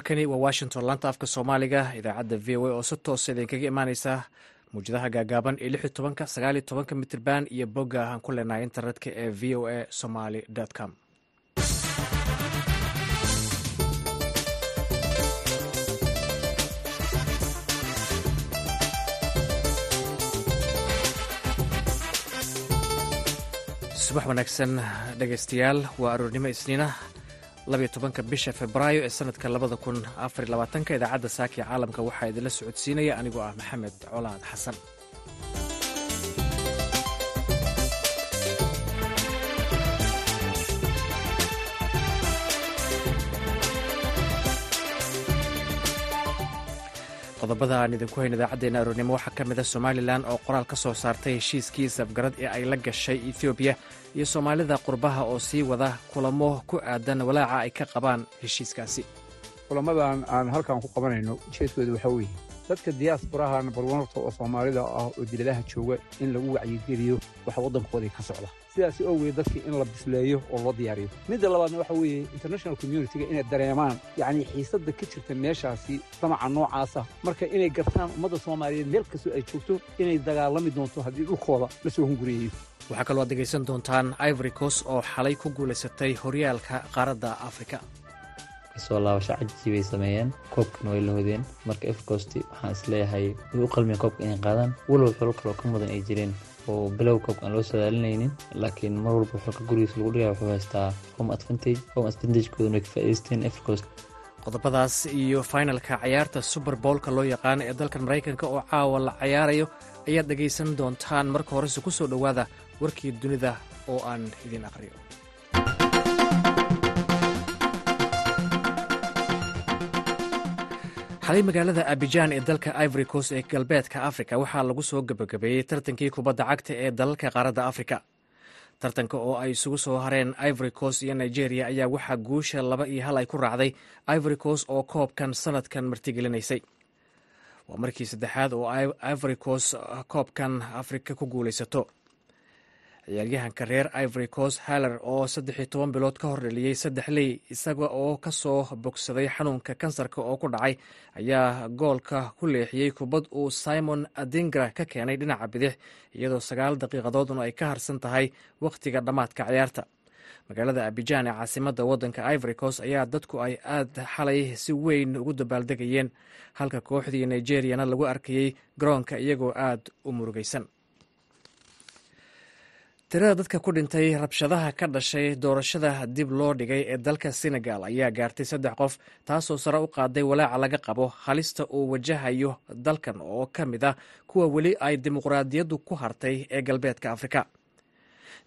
halkani waa washington laanta afka soomaaliga. Idaacadda v o a oo si toosa idinkaga imaaneysa muwjadaha gaagaaban ee lix iyo tobanka sagaal tobanka mitirban iyo bogga aan ku leenahay internetka ee v o a somaly com. Subax wanaagsan dhegeystayaal waa aroornimo isniina bisha februaayo ee sanadka labada idaacadda saakiya caalamka waxaa idinla socodsiinaya anigoo ah maxamed colaad xasan qodobada aan idinku hayn idaacadeena aroornimo. Waxaa ka mid a somalilan oo qoraal ka soo saartay heshiiskii safgarad ee ay la gashay ethoobiya iyo soomaalida qurbaha oo sii wada kulamo ku aadan walaaca ay ka qabaan heshiiskaasi. Kulamadan aan halkan ku qabanayno ujeedkooda waxaa weeye dadka diyaasbaraha nabarwanarta oo soomaalida ah oo diladaha jooga in lagu wacyigeliyo waxa waddankoodii ka socda sidaas ogeed dadkii in la bisleeyo oo loo diyaariyo. Midda labaadna waxa weeye international communitiga inay dareemaan yacnii xiisadda ka jirta meeshaasi damaca noocaasa marka inay gartaan ummadda soomaaliyeed meel kastoo ay joogto inay dagaalami doonto haddii dhulkooda la soo hunguriyeeyo. Waxaa kaloo aad dhegaysan doontaan ivory coast oo xalay ku guulaysatay horyaalka qaaradda afrika. Kasoo laabasho cajisi bay sameeyeen koobkana way la hodeen. Marka efcost waxaan is leeyahay way u qalmeen koobka inay qaadaan. Walow xolo kaloo ka mudan ay jireen oo bilow koobka aan loo sadaalinaynin laakiin mar walba xolka gurigiisa lagu dhigaya wuxuu haystaa home advantage home advantagekoodana way ka faa'idaysteen efcost qodobadaas iyo finalka cayaarta suber boolka loo yaqaano ee dalkan maraykanka oo caawa la cayaarayo ayaad dhegaysan doontaan marka horese ku soo dhowaada warkii dunida oo aan idiin aqriyo xalay magaalada abijan ee dalka ivory coast ee galbeedka africa waxaa lagu soo gebagabeeyey tartankii kubadda cagta ee dalalka qaaradda afrika. Tartanka oo ay isugu soo hareen ivory coast iyo nigeria ayaa waxaa guusha laba iyo hal ay ku raacday ivory coast oo koobkan sanadkan martigelinaysay. Waa markii saddexaad oo ivory coast koobkan afrika ku guulaysato ciyaaryahanka reer ivory coast haller oo saddex toban bilood ka hor dheliyey saddex ley isaga oo ka soo bogsaday xanuunka kansarka oo ku dhacay ayaa goolka ku leexiyey kubad uu simon adingra ka keenay dhinaca bidix iyadoo sagaal daqiiqadoodna ay ka harsan tahay wakhtiga dhammaadka ciyaarta. Magaalada abijan ee caasimadda waddanka ivory coast ayaa dadku ay aad xalay si weyn ugu dabaaldegayeen halka kooxdii nigeriyana lagu arkayey garoonka iyagoo aad u murugaysan tirada dadka ku dhintay rabshadaha ka dhashay doorashada dib loo dhigay ee dalka senegal ayaa gaartay saddex qof taasoo sare u qaaday walaaca laga qabo halista uu wajahayo dalkan oo ka mid ah kuwa weli ay dimuqraadiyaddu ku hartay ee galbeedka afrika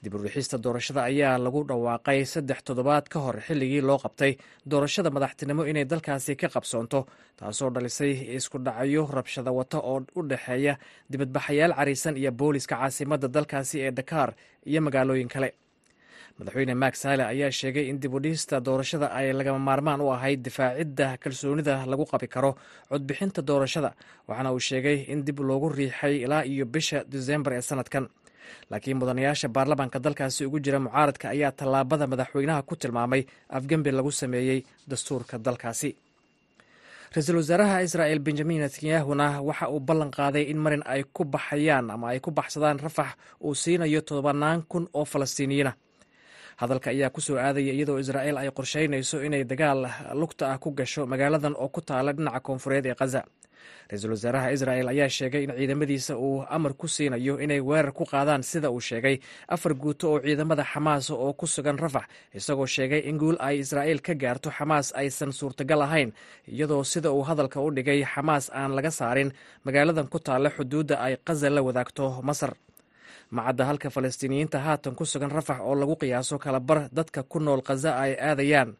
dib urixista doorashada ayaa lagu dhawaaqay saddex toddobaad ka hor xilligii loo qabtay doorashada madaxtinimo inay dalkaasi ka qabsoonto taasoo dhalisay isku dhacyo rabshada wata oo u dhexeeya dibadbaxayaal cariisan iyo booliska caasimadda dalkaasi ee dakaar iyo magaalooyin kale. Madaxweyne mak sale ayaa sheegay in dib doorashada ay lagama maarmaan u ahayd difaacidda kalsoonida lagu qabi karo codbixinta doorashada waxaana uu sheegay in dib loogu riixay ilaa iyo bisha disembar ee sanadkan laakiin mudanayaasha baarlamaanka dalkaasi ugu jira mucaaradka ayaa tallaabada madaxweynaha ku tilmaamay afgembi lagu sameeyey dastuurka dalkaasi. Ra'iisul wasaaraha israel benjamin netanyahuna waxa uu ballan qaaday in marin ay ku baxayaan ama ay ku baxsadaan rafax uu siinayo tobanaan kun oo falastiiniyiina hadalka ayaa ku soo aadaya iyadoo israel ay qorsheynayso inay dagaal lugta ah ku gasho magaaladan oo ku taala dhinaca koonfureed ee khaza ra'iisul wasaaraha israel ayaa sheegay in ciidamadiisa uu amar ku siinayo inay weerar ku qaadaan sida uu sheegay. Afar guuto oo ciidamada xamaas oo ku sugan rafax isagoo sheegay in guul ay israa'il ka gaarto xamaas aysan suurtagal ahayn iyadoo sida uu hadalka u dhigay xamaas aan laga saarin. Magaaladan ku taalla xuduudda ay khaza la wadaagto masar macadda halka falastiiniyiinta haatan ku sugan rafax oo lagu qiyaaso kalabar dadka ku nool khaza ay aadayaan.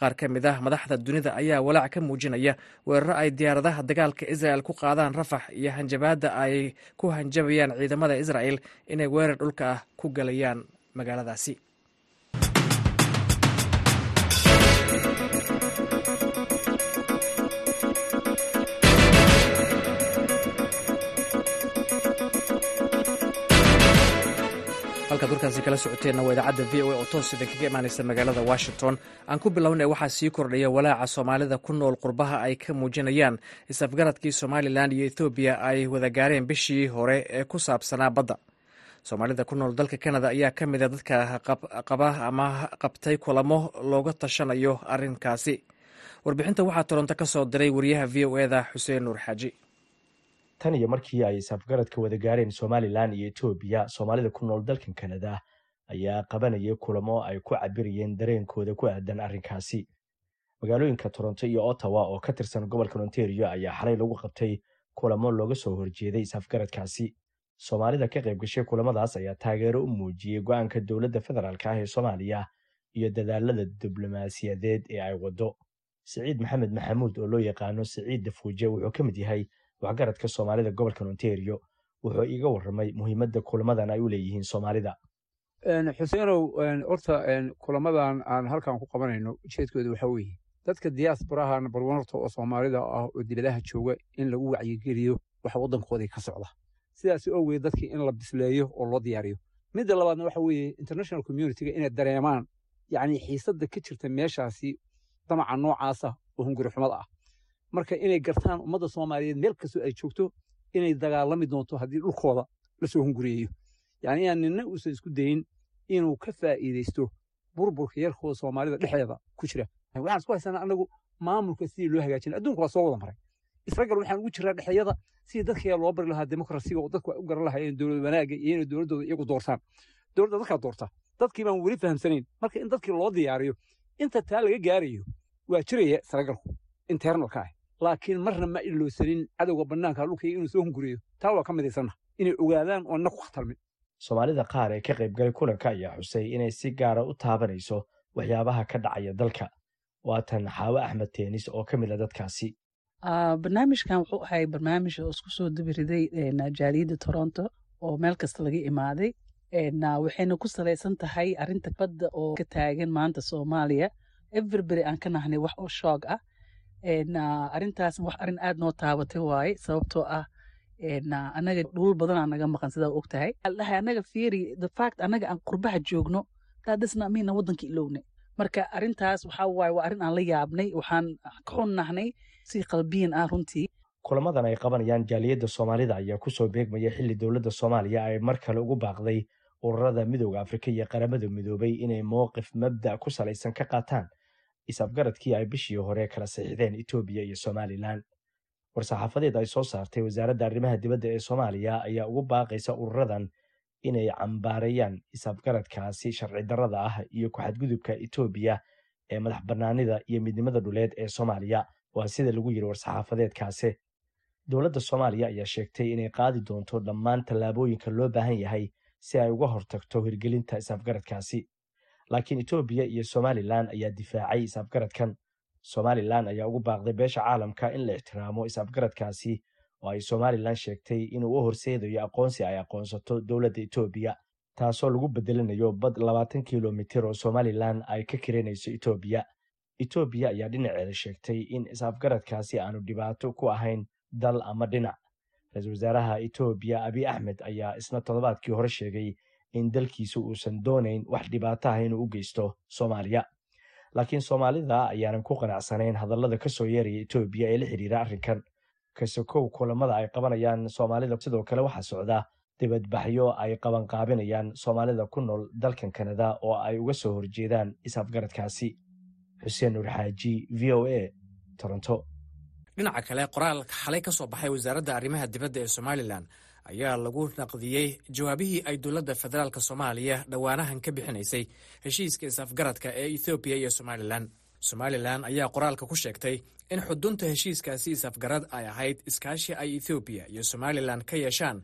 Qaar ka mid ah madaxda dunida ayaa walaac ka muujinaya weeraro ay diyaaradaha dagaalka israel ku qaadaan rafax iyo hanjabaadda ay ku hanjabayaan ciidamada israel inay weerar dhulka ah ku galayaan magaaladaasi halkaad warkaasi kala socoteenna waa idaacadda v o a oo toos idinkaga imaanaysa magaalada washington. Aan ku bilownay waxaa sii kordhaya walaaca soomaalida ku nool qurbaha ay ka muujinayaan. Is-afgaradkii somalilan iyo ethoobiya ay wada gaareen bishii hore ee ku saabsanaa badda. Soomaalida ku nool dalka kanada ayaa ka mida dadka qaba ama qabtay kulamo looga tashanayo arrinkaasi. Warbixinta waxaa toronto ka soo diray wariyaha v o eda xuseen nuur xaaji tan iyo markii ay isafgaradka wada gaareen somalilan iyo etoobiya soomaalida ku nool dalkan kanada ayaa qabanayay kulamo ay ku cabirayeen dareenkooda ku aadan arrinkaasi. Magaalooyinka toronto iyo ottawa oo ka tirsan gobolka ontario ayaa xalay lagu qabtay kulamo looga soo horjeeday isafgaradkaasi soomaalida ka qayb gashay kulamadaas ayaa taageero u muujiyey go'aanka dowladda federaalk ah ee soomaaliya iyo dadaalada diblomaasiyadeed ee ay waddo. Siciid maxamed maxamuud oo loo yaqaano siciid dafuuje wuxuu ka mid yahay waxgaradka soomaalida gobolka ontario wuxuu iiga warramay muhiimadda kulamadan ay u leeyihiin soomaalida xuseenow horta kulamadan aan halkan ku qabanayno ujeedkooda waxaa weeye dadka diyaasbaraha nambar wan horta oo soomaalida ah oo diladaha jooga in lagu wacyigeliyo waxa waddankoodii ka socda sidaas oo dadkii in la bisleeyo oo loo diyaariyo midda labaadna waxa weeye international communitiga inay dareemaan yacni xiisadda ka jirta meeshaasi damaca noocaasa oo hunguri xumada ah marka inay gartaan ummadda soomaaliyeed meel kastoo ay joogto inay dagaalami doonto haddii dhulkooda la soo hunguriyeeyo. Yacni inaan ninna uusan isku dayin inuu ka faa'iidaysto burburka yarkooda soomaalida dhexdeeda ku jira. Waxaan isku haysanaa annagu maamulka sidii loo hagaajin. Adduunka waa soo wada maray. Isragal waxaan ugu jiraa dhexyada sidii dadka loo bari lahaa demokrasiga oo dadku ay u garan lahaayeen dowlad wanaagga iyo inay dowladdooda iyagu doortaan. Dowladda dadkaa doorta dadkii baan weli fahamsanayn. Marka in dadkii loo diyaariyo inta taa laga gaarayo waa jiraya isragalku internalka ah laakiin marna ma iloosanin cadowga bannaanka dhulkayga inuu soo hunguriyo. Taa waa ka midaysanna. Inay ogaadaan oo na ku khatalmin soomaalida qaar ee ka qaybgalay kulanka ayaa xusay inay si gaara u taabanayso waxyaabaha ka dhacaya dalka. Waatan xaawe axmed teenis oo ka mid a dadkaasi. Barnaamijkan wuxuu ahay barnaamij oo isku soo dabiriday jaaliyadda toronto oo meel kasta laga imaaday. Waxayna ku salaysan tahay arinta badda oo ka taagan maanta soomaaliya. Everbery aan ka nahnay wax oo shoog ah arintaas wax arrin aad noo taabatay waaye sababtoo ah anaga dhul badanaa naga maqan sidaa og dhahay anaga fiiri the fact anaga aan qurbaha joogno daadasna miina waddanka ilowne. Marka arintaas waxaa waaye waa arrin aan la yaabnay waxaan ka xunnahnay si qalbiyan ah runtii. Kulamadan ay qabanayaan jaaliyadda soomaalida ayaa ku soo beegmaya xilli dowladda soomaaliya ay mar kale ugu baaqday ururada midooda afrika iyo qaramada midoobay inay mowqif mabda' ku salaysan ka qaataan is-afgaradkii ay bishii hore kala saxiixdeen etoobiya iyo somalilan war-saxaafadeed ay soo saartay wasaaradda arrimaha dibadda ee soomaaliya ayaa ugu baaqaysa ururadan inay cambaareeyaan is-afgaradkaasi sharci darrada ah iyo ku-xadgudubka etoobiya ee madax bannaanida iyo midnimada dhuleed ee soomaaliya. Waa sida lagu yidhi war-saxaafadeedkaasi dowladda soomaaliya ayaa sheegtay inay qaadi doonto dhammaan tallaabooyinka loo baahan yahay si ay uga hortagto hirgelinta is-afgaradkaasi laakiin etoobiya iyo somalilan ayaa difaacay. Is-afgaradkan somalilan ayaa ugu baaqday beesha caalamka in la ixtiraamo. Is-afgaradkaasi oo ay somalilan sheegtay inuu u horseedayo aqoonsi ay aqoonsato dowladda etoobiya taasoo lagu bedelinayo bad labaatan kilomitir oo somalilan ay ka kiranayso etoobiya etoobiya ayaa dhinaceeda sheegtay in is-afgaradkaasi aanu dhibaato ku ahayn dal ama dhinac. Ra'iisul wasaaraha etoobiya abiy axmed ayaa isna toddobaadkii hore sheegay in dalkiisu uusan doonayn wax dhibaato ah inuu u geysto soomaaliya. Laakiin soomaalida ayaanan ku qanacsanayn hadallada ka soo yeeraya etoobiya ee la xidhiira arrinkan. Kasokow kulamada ay qabanayaan soomaalida sidoo kale waxaa socda dibadbaxyo ay qabanqaabinayaan soomaalida ku nool dalkan kanada oo ay uga soo horjeedaan is-afgaradkaasi. Xuseen nuur xaaji v o a toronto. Dhinaca kale qoraal xalay ka soo baxay wasaaradda arrimaha dibadda ee somalilan ayaa lagu naqdiyey jawaabihii ay dowladda federaalk soomaaliya dhowaanahan ka bixinaysay heshiiska is-afgaradka ee ethoobiya iyo somalilan somalilan ayaa qoraalka ku sheegtay in xudunta heshiiskaasi is-afgarad ay ahayd iskaashi ay ethoobiya iyo somalilan ka yeeshaan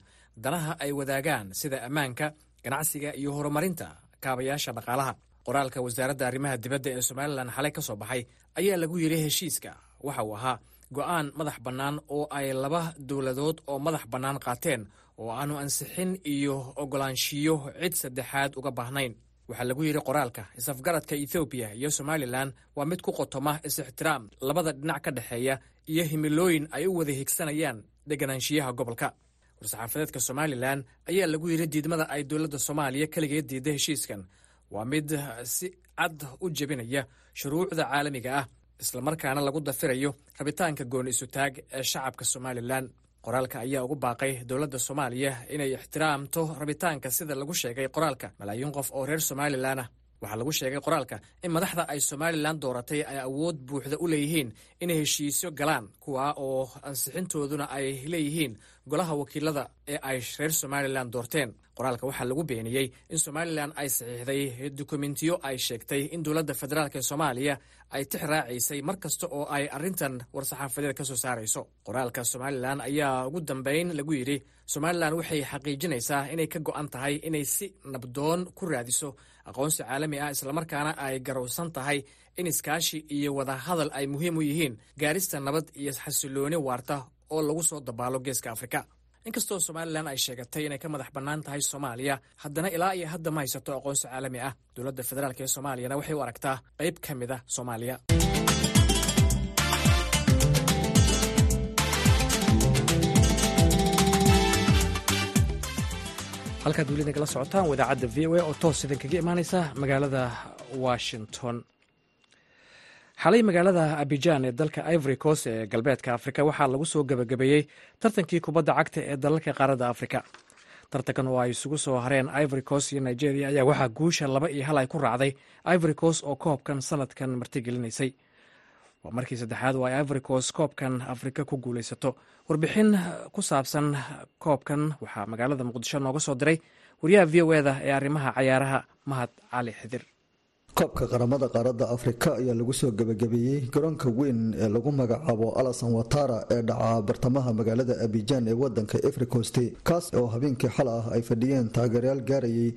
danaha ay wadaagaan sida ammaanka ganacsiga iyo horumarinta kaabayaasha dhaqaalaha. Qoraalka wasaaradda arrimaha dibadda ee somalilan xalay ka soo baxay ayaa lagu yidhi heshiiska waxa uu ahaa go'aan madax bannaan oo ay laba dowladood oo madax bannaan qaateen oo aanu ansixin iyo oggolaanshiyo cid saddexaad uga baahnayn. Waxaa lagu yidhi qoraalka is-afgaradka ethoobiya iyo somalilan waa mid ku qotoma is-ixtiraam labada dhinac ka dhexeeya iyo himilooyin ay u wada higsanayaan deganaanshiyaha gobolka. War-saxaafadeedka somalilan ayaa lagu yidhi diidmada ay dowladda soomaaliya keligeed diidda heshiiskan. Waa mid si cad u jebinaya shuruucda caalamiga ah islamarkaana lagu dafirayo rabitaanka gooni isutaag ee shacabka somalilan qoraalka ayaa ugu baaqay dowladda soomaaliya inay ixtiraamto rabitaanka sida lagu sheegay qoraalka malaayiin qof oo reer somalilan ah. Waxaa lagu sheegay qoraalka in madaxda ay somalilan dooratay ay awood buuxda u leeyihiin inay heshiisyo galaan kuwa oo ansixintooduna ay leeyihiin golaha wakiilada ee ay reer somalilan doorteen. Qoraalka waxaa lagu beeniyey in somalilan ay saxiixday dukumentiyo ay sheegtay in dowladda federaalk ee soomaaliya ay tix raacaysay mar kasta oo ay arrintan war-saxaafadeed ka soo saarayso. Qoraalka somalilan ayaa ugu dambeyn lagu yidhi somalilan waxay xaqiijinaysaa inay ka go'an tahay inay si nabdoon ku raadiso aqoonsi caalami ah islamarkaana ay garowsan tahay in iskaashi iyo wadahadal ay muhiim u yihiin gaarista nabad iyo xasilooni waarta oo lagu soo dabaalo geeska afrika. Inkastoo somalilan ay sheegatay inay ka madax bannaan tahay soomaaliya haddana ilaa iyo hadda ma haysato aqoonsi caalami ah. Dowladda federaalk ee soomaaliyana waxay u aragtaa qayb ka mid a soomaaliya. Halkaad weli nagala socotaan wadaacadda v o a oo toos idinkaga imaaneysa magaalada washington xalay magaalada abijan ee dalka ivory coast ee galbeedka afrika waxaa lagu soo gebagabeeyey tartankii kubadda cagta ee dalalka qaaradda afrika. Tartankan oo ay isugu soo hareen ivory coast iyo nigeria ayaa waxaa guusha laba iyo hal ay ku raacday ivory coast oo koobkan sanadkan martigelinaysay. Waa markii saddexaad oo ay ivory coast koobkan afrika ku guulaysato. Warbixin ku saabsan koobkan waxaa magaalada muqdisho nooga soo diray. Wariyaha v o eda ee arrimaha cayaaraha mahad cali xidir koobka qaramada qaaradda afrika ayaa lagu soo gebagabeeyey garoonka weyn ee lagu magacaabo alasan watara ee dhaca bartamaha magaalada abijan ee wadanka efricost kaas oo habeenkii xal ah ay fadhiyeen taageerayaal gaarayay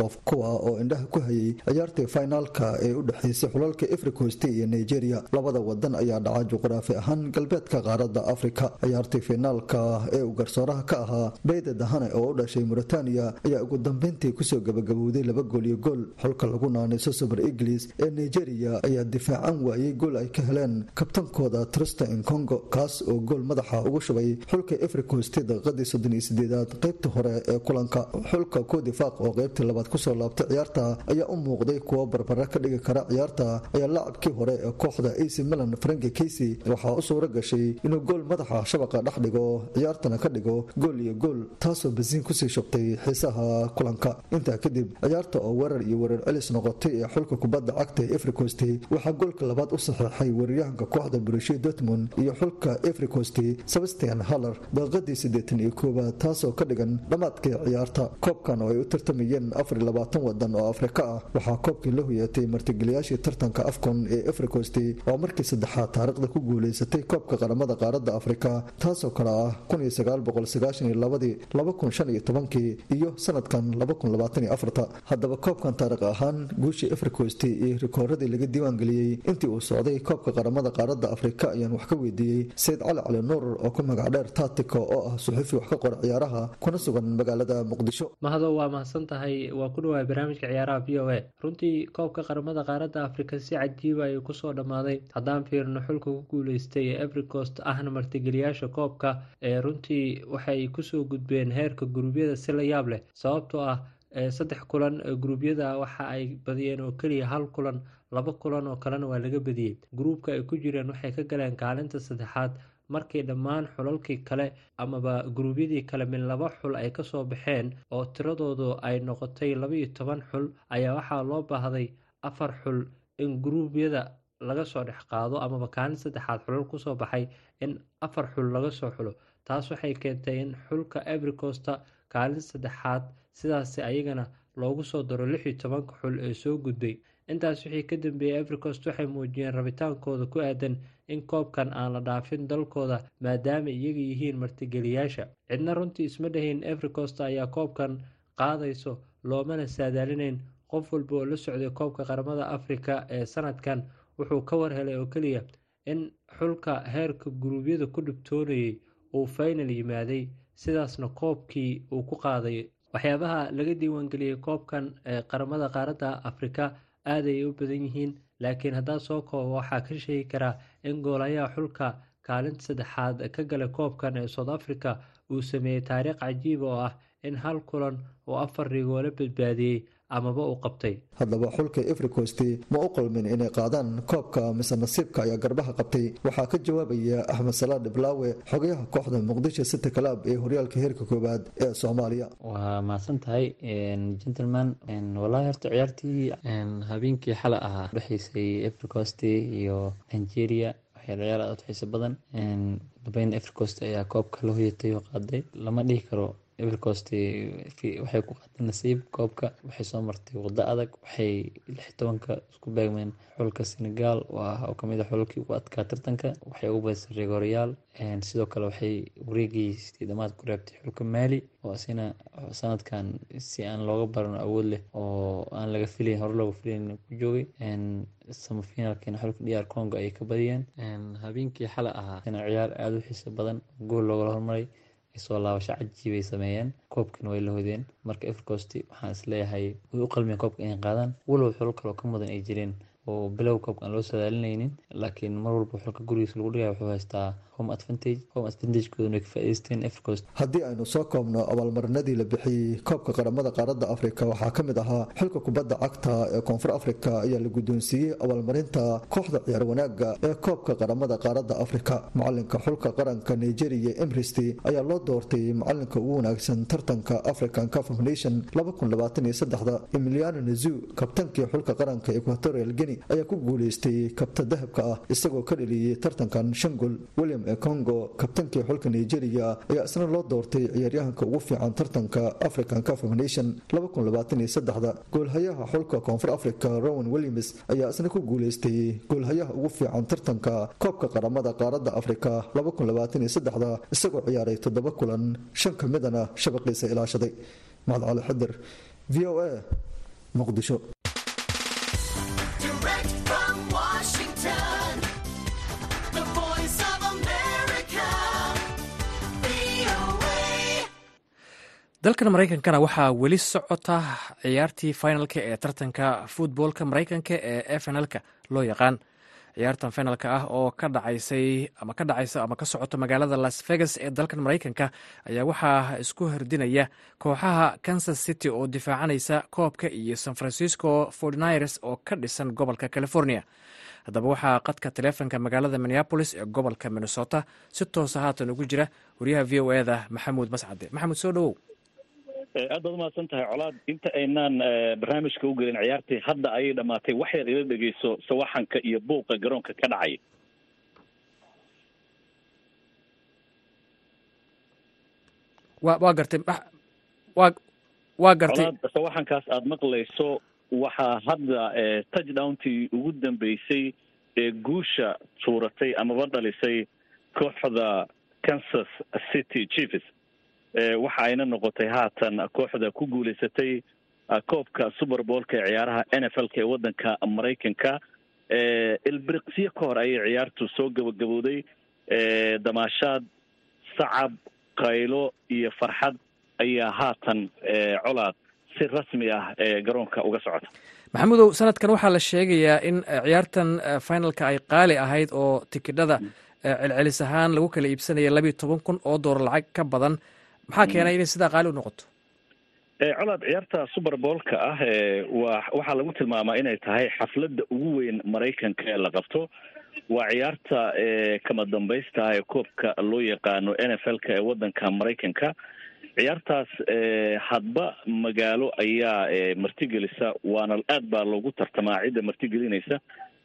qof kuwa oo indhaha ku hayay ciyaartii finaalka ee u dhexeysay xulalka efricost iyo nigeria. Labada wadan ayaa dhaca juqraafi ahaan galbeedka qaaradda afrika. Ciyaartii finaalka ee uu garsooraha ka ahaa beyde dahane oo u dhashay mauritania ayaa ugu dambeyntii ku soo gebagabowday laba gool iyo gool xulka lagu naanayso super inglis ee nigeria ayaa difaacan waayey gool ay ka heleen kabtankooda trista incongo kaas oo gool madaxa ugu shubay xulka efricost daqiiqadii soddon iyo sideedaad qaybtii hore ee kulanka. Xulka kodifaaq oo qaybtii labaad ku soo laabtay ciyaarta ayaa u muuqday kuwo barbara ka dhigi kara ciyaarta ayaa laacabkii hore ee kooxda ac milan franki casey waxaa u suura gashay inuu gool madaxa shabaqa dhex dhigo ciyaartana ka dhigo gool iyo gool taasoo basiin ku sii shubtay xiisaha kulanka. Intaa kadib ciyaarta oo weerar iyo weerar celis noqotay ee xulka kubadda cagta ee efricost waxaa goolka labaad u saxeexay weeraryahanka kooxda brushi dortmund iyo xulka efricost sebastian haller daqiiqadii siddeetan iyo koowaad taasoo ka dhigan dhammaadkii ciyaarta. Koobkan oo ay u tartamayeen afar iyo labaatan wadan oo afrika ah waxaa koobkii la hoyatay martigeliyaashii tartanka afcon ee efricost oo markii saddexaad taariikhda ku guulaysatay koobka qaramada qaaradda afrika taasoo kale ah kun iyo sagaal boqol sagaashan iyo labadii laba kun shan iyo tobankii iyo sanadkan laba kun labaatan iyo afarta haddaba koobkan taariikh ahaan guushii efricost iyo rikooradii laga diiwaangeliyey intii uu socday koobka qaramada qaaradda afrika ayaan wax ka weydiiyey sayid cali cali nuur oo ku magac dheer taatiko oo ah suxufi wax ka qora ciyaaraha kuna sugan magaalada muqdisho. Mahado waa mahadsan tahay waa ku dhawaay barnaamijka ciyaaraha v o a. Runtii koobka qaramada qaaradda afrika si cajiiba ayuu ku soo dhammaaday. Haddaan fiirno xulka ku guuleystay ee efricost ahna martigeliyaasha koobka ee runtii waxay ku soo gudbeen heerka guruubyada si la yaab leh sababtoo ah saddex kulan guruubyada waxa ay badiyeen oo keliya hal kulan laba kulan oo kalena waa laga badiyey. Gruubka ay ku jireen waxay ka galeen kaalinta saddexaad. Markii dhammaan xulalkii kale amaba guruubyadii kale min laba xul ay ka soo baxeen oo tiradoodu ay noqotay labaiyo toban xul ayaa waxaa loo baahday afar xul in guruubyada laga soo dhex qaado amaba kaalin saddexaad xulal ku soo baxay in afar xul laga soo xulo. Taas waxay keentay in xulka evercosta kaalin saddexaad sidaasi ayagana loogu soo daro lix iyo tobanka xul ee soo gudbay intaas wixii ka dambeeyey evercost waxay muujiyeen rabitaankooda ku aadan in koobkan aan la dhaafin dalkooda maadaama iyaga yihiin martigeliyaasha cidna runtii isma dhahayn evercost ayaa koobkan qaadayso loomana saadaalinayn. Qof walba oo la socday koobka qaramada afrika ee sanadkan wuxuu ka warhelay oo keliya in xulka heerka guruubyada ku dhibtoonayay uu faynal yimaaday. Sidaasna koobkii uu ku qaaday waxyaabaha laga diiwaangeliyey koobkan ee qaramada qaaradda afrika aad ay u badan yihiin laakiin haddaa soo koobo waxaa ka sheegi karaa in goolayaha xulka kaalinta saddexaad ka galay koobkan ee south africa uu sameeyey taariikh cajiib oo ah in hal kulan oo afar rigoole badbaadiyey amaba uu qabtay. Haddaba xulka efricost ma u qalmin inay qaadaan koobka mise nasiibka ayaa garbaha qabtay. Waxaa ka jawaabaya axmed salaad dhiblaawe xogayaha kooxda muqdisho city club ee horyaalka heerka koowaad ee soomaaliya. Waa mahadsan tahay gentleman walahi horta ciyaartii habeenkii xalay ahaa. Udhexeysay efricost iyo nigeria waxay ciyaar aad u xiiso badan. Dabeyn efricost ayaa koobka la hoyatay oo qaaday. Lama dhihi karo evercost waxay ku qaaday nasiib koobka waxay soo martay wado adag waxay lix tobanka isku beegmeen xulka senegal. Oo ka mid a xulalkii ugu adkaa tartanka waxay ugu badisay regoreyaal sidoo kale waxay wareegii sideedamaad ku reebtay xulka maali oo asina sanadkan si aan looga baran awood leh oo aan laga filayn hore looga filayn ku joogay. Samafinaalkiina xulka dr congo ayay ka badiyeen. Habeenkii xalay ahaa. Ciyaar aada u xiiso badan gool loogala hormaray soo laabasho cajiibay sameeyeen. Koobkana way la hodeen. Marka efricost waxaan is leeyahay way u qalmeen koobka inay qaadaan. Walow xulal kaloo ka mudan ay jireen. Oo bilow koobka aan loo sadaalinaynin laakiin mar walba xulka gurigiisa lagu dhigaya wuxuu haystaa haddii aynu soo koobno abaalmarinadii la bixiyey koobka qaramada qaaradda afrika waxaa ka mid ahaa xilka kubadda cagta ee koonfur afrika ayaa la guddoonsiiyey abaalmarinta kooxda ciyaar wanaagga ee koobka qaramada qaaradda afrika. Macalinka xulka qaranka nigeria emristy ayaa loo doortay macalinka ugu wanaagsan tartanka african cup of nation emiliano nazu kabtankii xulka qaranka equatorial guinea ayaa ku guuleystay kabta dahabka ah isagoo ka dheliyey tartankan shan gol william e congo kabtankii xulka nigeria ayaa isna loo doortay ciyaaryahanka ugu fiican tartanka african cup of nation goolhayaha xulka koonfur africa rowan williams ayaa isna ku guuleystay goolhayaha ugu fiican tartanka koobka qaramada qaaradda afrika isagoo ciyaaray toddoba kulan shan ka midana shabaqiisa ilaashaday. Maxad cali xadir v o a muqdisho dalkan maraykankana waxaa weli socota ciyaartii finalka ee tartanka futboolka maraykanka ee fnlka loo yaqaan ciyaartan finalka ah oo ka dhacaysay ama ka dhacaysa ama ka socota magaalada las vegas ee dalkan maraykanka ayaa waxaa isku hordinaya kooxaha kansas city oo difaacanaysa koobka iyo san francisco fortnires oo ka dhisan gobolka california. Haddaba waxaa qadka taleefonka magaalada minneabolis ee gobolka minnesota si toosa haatan ugu jira wariyaha v o eda maxamuud mascade. Maxamuud soo dhowow aad baad umahadsan tahay colaad. Inta aynaan barnaamijka u gelin ciyaartii hadda ayay dhamaatay wax yar ila dhegeyso sawaxanka iyo buuqa garoonka ka dhacay. Wa waa gartay wa waa gartay. Sawaxankaas aada maqlayso waxaa hadda touchdowntii ugu dambeysay ee guusha tuuratay amaba dhalisay kooxda kansas city chiefs waxa ayna noqotay haatan kooxda ku guuleysatay koobka superboolka ee ciyaaraha n f l-ka ee waddanka maraykanka. Ilbiriqsiyo ka hor ayay ciyaartu soo gabagabowday. Damaashaad sacab qaylo iyo farxad ayaa haatan colaad si rasmi ah garoonka uga socota. Maxamudow sanadkan waxaa la sheegayaa in ciyaartan finalka ay qaali ahayd oo tikidhada celcelis ahaan lagu kala iibsanaya labiiyo toban kun oo doolar lacag ka badan maxaa keenay inay sidaa qaali u noqoto? Colaad ciyaarta superboolka ah wa waxaa lagu tilmaamaa inay tahay xafladda ugu weyn maraykanka ee la qabto. Waa ciyaarta kama dambaysta ee koobka loo yaqaano n f l-ka ee waddanka maraykanka. Ciyaartaas hadba magaalo ayaa martigelisa waana aad baa loogu tartamaa cidda martigelinaysa.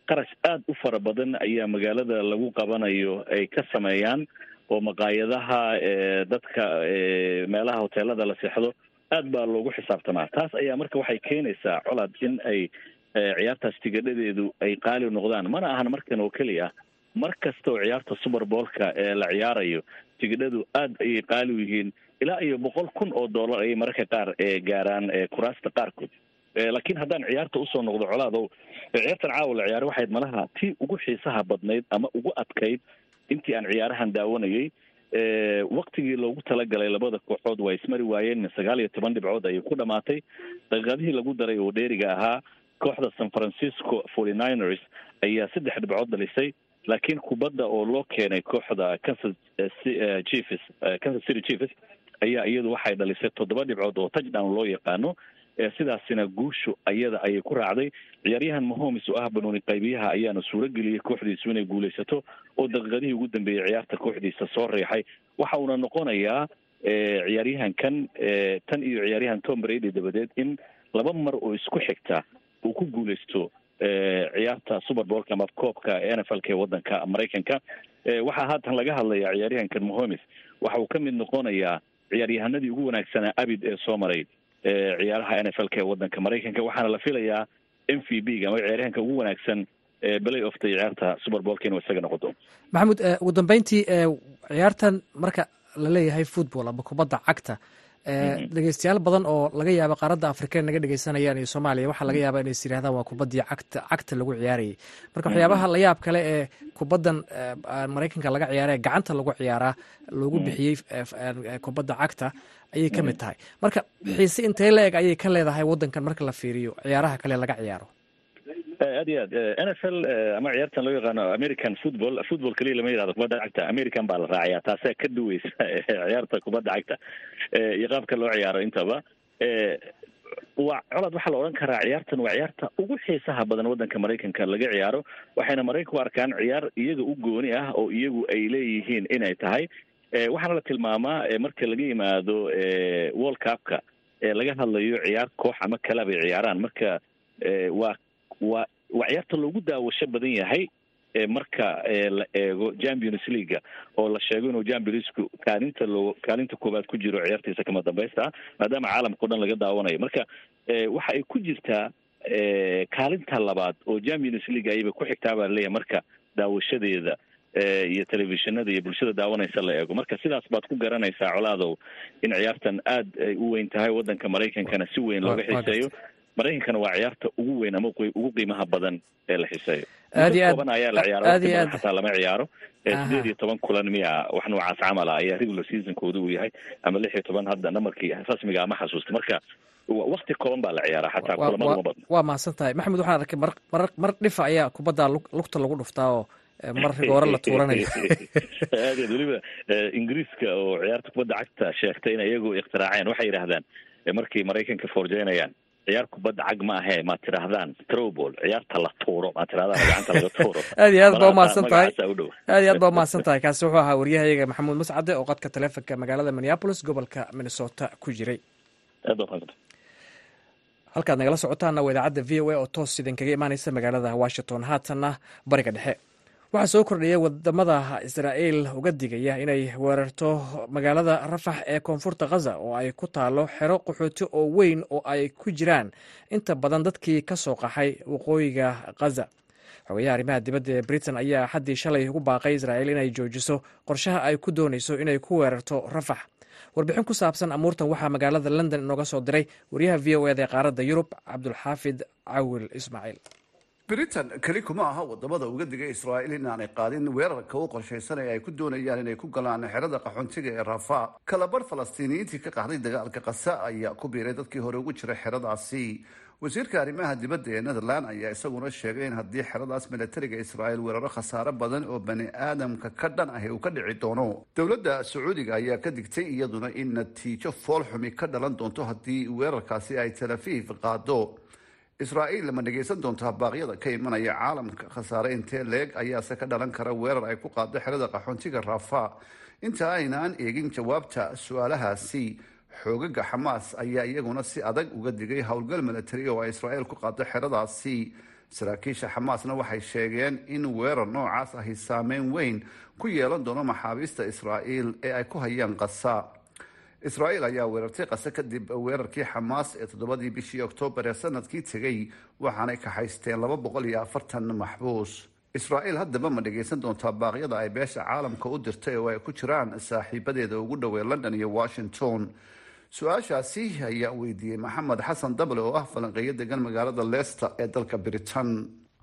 Qarash aad u fara badan ayaa magaalada lagu qabanayo ay ka sameeyaan oo maqaayadaha dadka meelaha hoteelada la seexdo aad baa loogu xisaabtamaa. Taas ayaa marka waxay keenaysaa colaad in ay ciyaartaas tigadhadeedu ay qaali noqdaan. Mana ahan markan oo keliya mar kasta oo ciyaarta superboolka ee la ciyaarayo tigidhadu aad ayay qaali u yihiin. Ilaa iyo boqol kun oo dollar ayay mararka qaar gaaraan kuraasta qaarkood. Laakiin haddaan ciyaarta u soo noqdo colaadow ciyaartan caawa la ciyaaro waxayd malaha tii ugu xiisaha badnayd ama ugu adkayd intii aan ciyaarahan daawanayay waktigii loogu talagalay labada kooxood waa ismari waayeen. Sagaal iyo toban dhibcood ayay ku dhamaatay. Daqiiqadihii lagu daray oo dheeriga ahaa kooxda san francisco forty niners ayaa saddex dhibcood dhalisay laakiin kubadda oo loo keenay kooxda kansas chiefs kansas city chiefs ayaa iyadu waxay dhalisay toddoba dhibcood oo touchdown loo yaqaano sidaasina guushu ayada ayay ku raacday. Ciyaaryahan mahomes oo ah banooni qaybiyaha ayaana suuro geliyey kooxdiisu inay guulaysato oo daqiiqadihii ugu dambeeyey ciyaarta kooxdiisa soo riixay waxa uuna noqonayaa ciyaaryahankan tan iyo ciyaaryahan tom brady dabadeed in laba mar oo isku xigta uu ku guulaysto ciyaarta superbolka ama koobka n f l k wadanka maraykanka. Waxaa haatan laga hadlayaa ciyaaryahankan mahomes waxa uu ka mid noqonayaa ciyaaryahanadii ugu wanaagsanaa abid ee soo maray ciyaaraha n f l k wadanka maraykanka waxaana la filayaa m v b ga ama ciyaaryahanka ugu wanaagsan belay ofta ciyaarta superbolka inuu isaga noqoto maxamuud ugu dambeyntii ciyaartan marka la leeyahay football ama kubadda cagta dhegeystayaal badan oo laga yaaba qaaradda afrika naga dhegeysanayaan iyo soomaaliya waxaa laga yaaba inay is yirahdaan waa kubaddii cagta cagta lagu ciyaarayay. Marka waxyaabaha la yaab kale ee kubaddan maraykanka laga ciyaara ee gacanta lagu ciyaaraa loogu bixiyey kubadda cagta ayay ka mid tahay. Marka xiise intee la eg ayay ka leedahay waddankan marka la fiiriyo ciyaaraha kale laga ciyaaro aad iyo aad n f l ama ciyaartan loo yaqaano american football football keliya lama yihahdo kubadda cagta american baa la raacayaa taasaa ka duweysa ciyaarta kubadda cagta iyo qaabka loo ciyaaro intaba waa colaad waxaa la odhan karaa ciyaartan waa ciyaarta ugu xiisaha badan waddanka maraykanka laga ciyaaro waxayna maraykanku arkaan ciyaar iyaga u gooni ah oo iyagu ay leeyihiin inay tahay waxaana la tilmaamaa marka laga yimaado world cupka laga hadlayo ciyaar koox ama kala bay ciyaaraan marka waa waa waa ciyaarta loogu daawasho badan yahay marka la eego champions leaga oo la sheego inuu championsku kaalinta loo kaalinta koowaad ku jiro ciyaartiisa kama dambaysta ah maadaama caalamka o dhan laga daawanayo. Marka waxa ay ku jirtaa kaalinta labaad oo champions league ayaba ku xigtaa baa la leeyahay marka daawashadeeda iyo telefishinada iyo bulshada daawanaysa la eego. Marka sidaas baad ku garanaysaa colaadow in ciyaartan aad ay u weyn tahay waddanka maraykankana si weyn looga xiiseeyo maraykankana waa ciyaarta ugu weyn ama ugu qiimaha badan ee la xiseeyo aad iyo aad kooban ayaa la ciyaaro xataa lama ciyaaro. Sideed iyo toban kulan miya wax noocaas camal ah ayaa regular seasonkooda uu yahay ama lix iyo toban hadda namarkii rasmiga ama xasuusta. Marka wakti kooban baa la ciyaaraa xataa kulamada uma badna. waa mahadsan tahay. Maxamed waxaan arkay mar mar mar dhifa ayaa kubadda lug- lugta lagu dhuftaa oo eh, mar rigoore la tuuranayo. Aad iyo aad weliba eh, ingiriiska oo ciyaarta kubadda cagta sheegtay in iyagu ikhtiraaceen waxay yidhaahdaan eh, markay maraykanka forjeynayaan ciyaar kubadda cag ma ahee maad tidhaahdaan? Throwball ciyaarta la tuuro maad tidhahdaan gacanta laga tuuro. Aad iyo aad baa Malaha umahadsan tahay. Aad iyo aad baa umahadsan tahay. Kaasi wuxuu ahaa waryahayaga maxamuud mascade oo qadka taleefonka magaalada minneapolis gobolka minnesota ku jiray. Halkaad nagala socotaana waa idaacadda v o a oo toos idinkaga imaaneysa magaalada washington. Haatanna bariga dhexe waxaa soo kordhaya waddamada israa'iil uga digaya inay weerarto magaalada rafax ee koonfurta khaza oo ay ku taalo xero qaxooti oo weyn oo ay ku jiraan. Inta badan dadkii ka soo qaxay waqooyiga khaza xogayaha arrimaha dibadda ee britain ayaa xaddii shalay ugu baaqay israa'iil inay joojiso qorshaha ay ku doonayso inay ku weerarto rafax warbixin ku saabsan amuurtan waxaa magaalada london inooga soo diray wariyaha v o eda ee qaaradda yurub cabdulxaafid cawil ismaaciil britain keli kuma aha waddamada uga digay israa'iil inaanay qaadin weerarka u qorshaysanaya ay ku doonayaan inay ku galaan xerada qaxoontiga ee rafa kalabar falastiiniyiintii ka qaxday dagaalka qasa ayaa ku biiray dadkii hore ugu jiray xeradaasi. Wasiirka arrimaha dibadda ee netherland ayaa isaguna sheegay in haddii xeradaas milatariga israa'iil weeraro khasaare badan oo bani aadamka ka dhan ahi uu ka dhici doono. Dowladda sacuudiga ayaa ka digtay iyaduna in natiijo foolxumi ka dhalan doonto haddii weerarkaasi ay tel aviv qaado israa'iil ma dhegaysan doontaa baaqyada ka imanaya caalamka khasaare intee leeg ayaase ka dhalan kara weerar ay ku qaado xerada qaxoontiga rafa inta aynaan eegin jawaabta su'aalahaasi xoogaga xamaas ayaa iyaguna si adag uga digay howlgal milatari oo ay israa'iil ku qaado xeradaasi. Saraakiisha xamaasna waxay sheegeen in weerar noocaas ahi saameyn weyn ku yeelan doono maxaabiista israa'iil ee ay ku hayaan qasa israa'iil ayaa weerartay qase kadib weerarkii xamaas ee toddobadii bishii oktoobar ee sannadkii tegay waxaanay kaxaysteen laba boqol iyo afartan maxbuus. Israa'iil haddaba ma dhagaysan doontaa baaqyada ay beesha caalamka u dirtay oo ay ku jiraan saaxiibadeeda ugu dhowey london iyo washington. Su'aashaasi ayaa weydiiyey maxamed xasan dable oo ah falanqeeyo degan magaalada leicester ee dalka britain.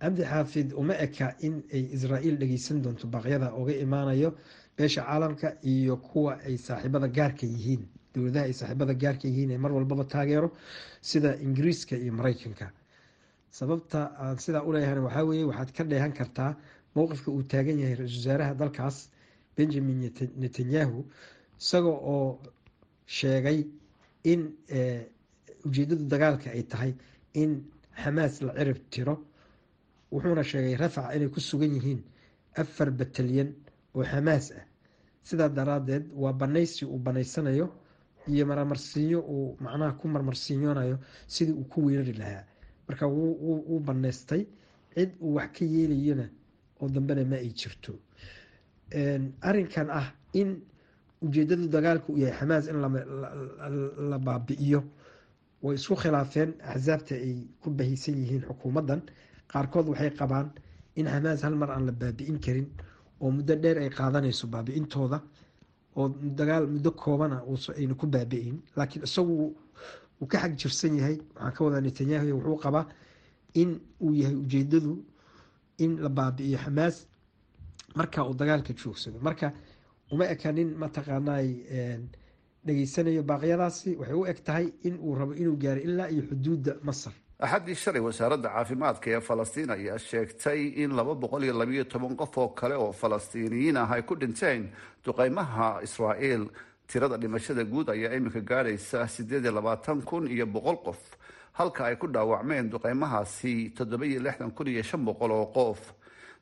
Cabdi xaafid uma eka in ay israa'iil dhegeysan doonto baaqyada uga imaanayo beesha caalamka iyo kuwa ay saaxiibada gaarka yihiin dowladaha ay saaxiibada gaarka yihiin ee mar walbaba taageero sida ingiriiska iyo mareykanka sababta aan sidaa uleeyahayna waxaa weeye waxaad ka dheehan kartaa mowqifka uu taagan yahay ra'iisul wasaaraha dalkaas benjamin netanyahu isaga oo sheegay in ujeedada dagaalka ay tahay in xamaas la cirib tiro. Wuxuuna sheegay rafac inay ku sugan yihiin afar batalyan oo xamaas ah. Sidaa daraadeed waa banaysi uu banaysanayo iyo marmarsiinyo uu macnaha ku marmarsiinyoonayo sidii uu ku weerari lahaa. Marka wuu baneystay cid uu wax ka yeelayona oo dambena ma ay jirto. Arinkan ah in ujeedada dagaalka uu yahay xamaas in la baabi'iyo way isku khilaafeen. Axsaabta ay ku bahaysan yihiin xukuumaddan. Qaarkood waxay qabaan in xamaas hal mar aan la baabi'in karin oo muddo dheer ay qaadanayso baabi'intooda oo dagaal muddo koobana ayna ku baabi'in. Laakiin isagu uu ka xag jirsan yahay waxaan ka wadaa netanyahu wuxuu qabaa in uu yahay ujeedadu in la baabi'iyo xamaas marka uu dagaalka joogsado. Marka uma eka nin mataqaanay dhegeysanayo baaqyadaasi. Waxay u eg tahay in uu rabo inuu gaaro ilaa iyo xuduudda masar axaddii shalay wasaaradda caafimaadka ee falastiin ayaa sheegtay in laba boqol iyo labayo toban qof oo kale oo falastiiniyiin ah ay ku dhinteen duqeymaha israa'iil. Tirada dhimashada guud ayaa iminka gaadhaysa siddeed iyo labaatan kun iyo boqol qof halka ay ku dhaawacmeen duqeymahaasi toddoba iyo lixdan kun iyo shan boqol oo qof.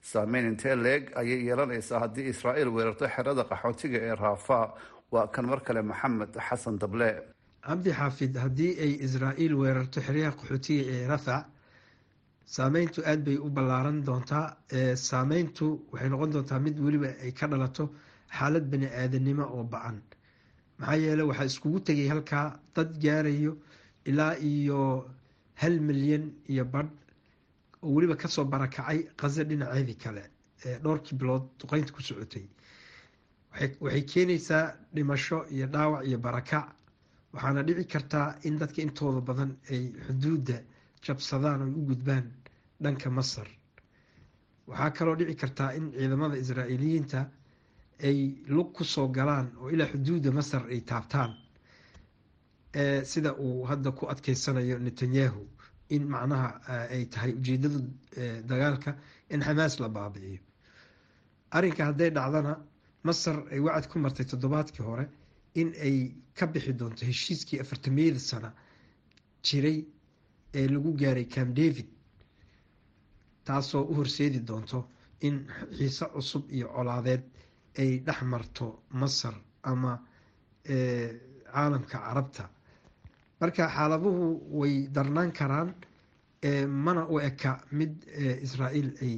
Saameyn intee leeg ayay yeelanaysaa haddii israa'iil weerarto xerada qaxootiga ee raafa waa kan mar kale maxamed xasan dable cabdi xaafid haddii ay israa'iil weerarto xeryaha qaxootiga ee rafac saameyntu aada bay u ballaaran doontaa. Saameyntu waxay noqon doontaa mid weliba ay ka dhalato xaalad bani aadanimo oo ba'an. Maxaa yeele waxaa iskugu tegay halkaa dad gaarayo ilaa iyo hal milyan iyo badh oo weliba ka soo barakacay qaze dhinaceedii kale dhowrkii bilood duqeynta ku socotay. Waxay keenaysaa dhimasho iyo dhaawac iyo barakac waxaana dhici kartaa in dadka intooda badan ay xuduudda jabsadaan oo u gudbaan dhanka masar. Waxaa kaloo dhici kartaa in ciidamada israa'iiliyiinta ay lug ku soo galaan oo ilaa xuduudda masar ay taabtaan sida uu hadda ku adkeysanayo netanyahu in macnaha ay tahay ujeedada dagaalka in xamaas la baabi'iyo. Arrinka hadday dhacdana masar ay wacad ku martay toddobaadkii hore in ay ka bixi doonto heshiiskii afartamiyada sana jiray ee lagu gaaray cam david taasoo u horseedi doonto in xiise cusub iyo colaadeed ay dhex marto masar ama caalamka carabta. Marka xaaladuhu way darnaan karaan mana u eka mid israa'iil ay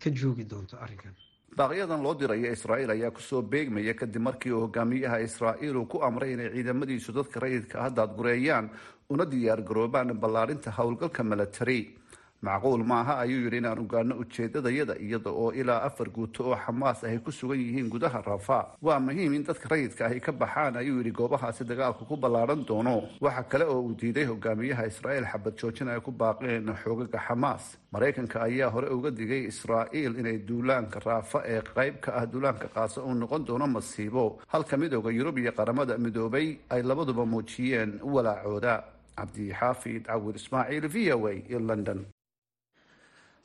ka joogi doonto arrinkan baaqyadan loo diraya israa'iil ayaa ku soo beegmaya kadib markii uu hogaamiyaha israa'iil uu ku amray inay ciidamadiisu dadka rayidka ah daadgureeyaan una diyaar garoobaan ballaarinta howlgalka milatari macquul maaha ayuu yidhi inaan ogaano ujeedadayada iyada oo ilaa afar guuto oo xamaas ahy ku sugan yihiin gudaha rafa waa muhiim in dadka rayidka ahy ka baxaan ayuu yidhi goobahaasi dagaalku ku ballaaran doono. Waxa kale oo uu diiday hogaamiyaha israa'iil xabad joojin ay ku baaqeen xoogaga xamaas. Maraykanka ayaa hore uga digay israa'iil inay duulaanka raafa ee qayb ka ah duulaanka qaasa uu noqon doono masiibo. Halka midooda yurub iyo qaramada midoobay ay labaduba muujiyeen walaacooda. Cabdixaafid cawir ismaaciil v o a london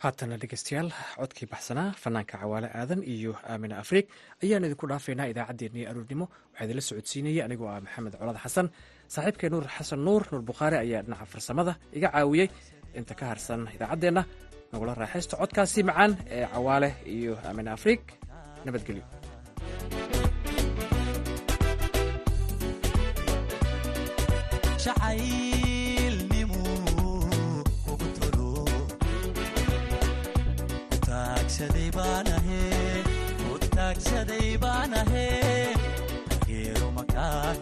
haatana dhegeystayaal codkii baxsanaa fanaanka cawaale aadan iyo aamina afriig ayaan idinku dhaafaynaa idaacaddeenii aroornimo. Waxaa idinla socodsiinaya anigoo ah maxamed colad xasan saaxiibkay nuur xasan nuur nuur bukhaari ayaa dhinaca farsamada iga caawiyey inta ka harsan idaacaddeenna. Nagula raaxaysto codkaasi macaan ee cawaale iyo aamina afriig nabadgelyo taagsaday baan ahe tageero makaa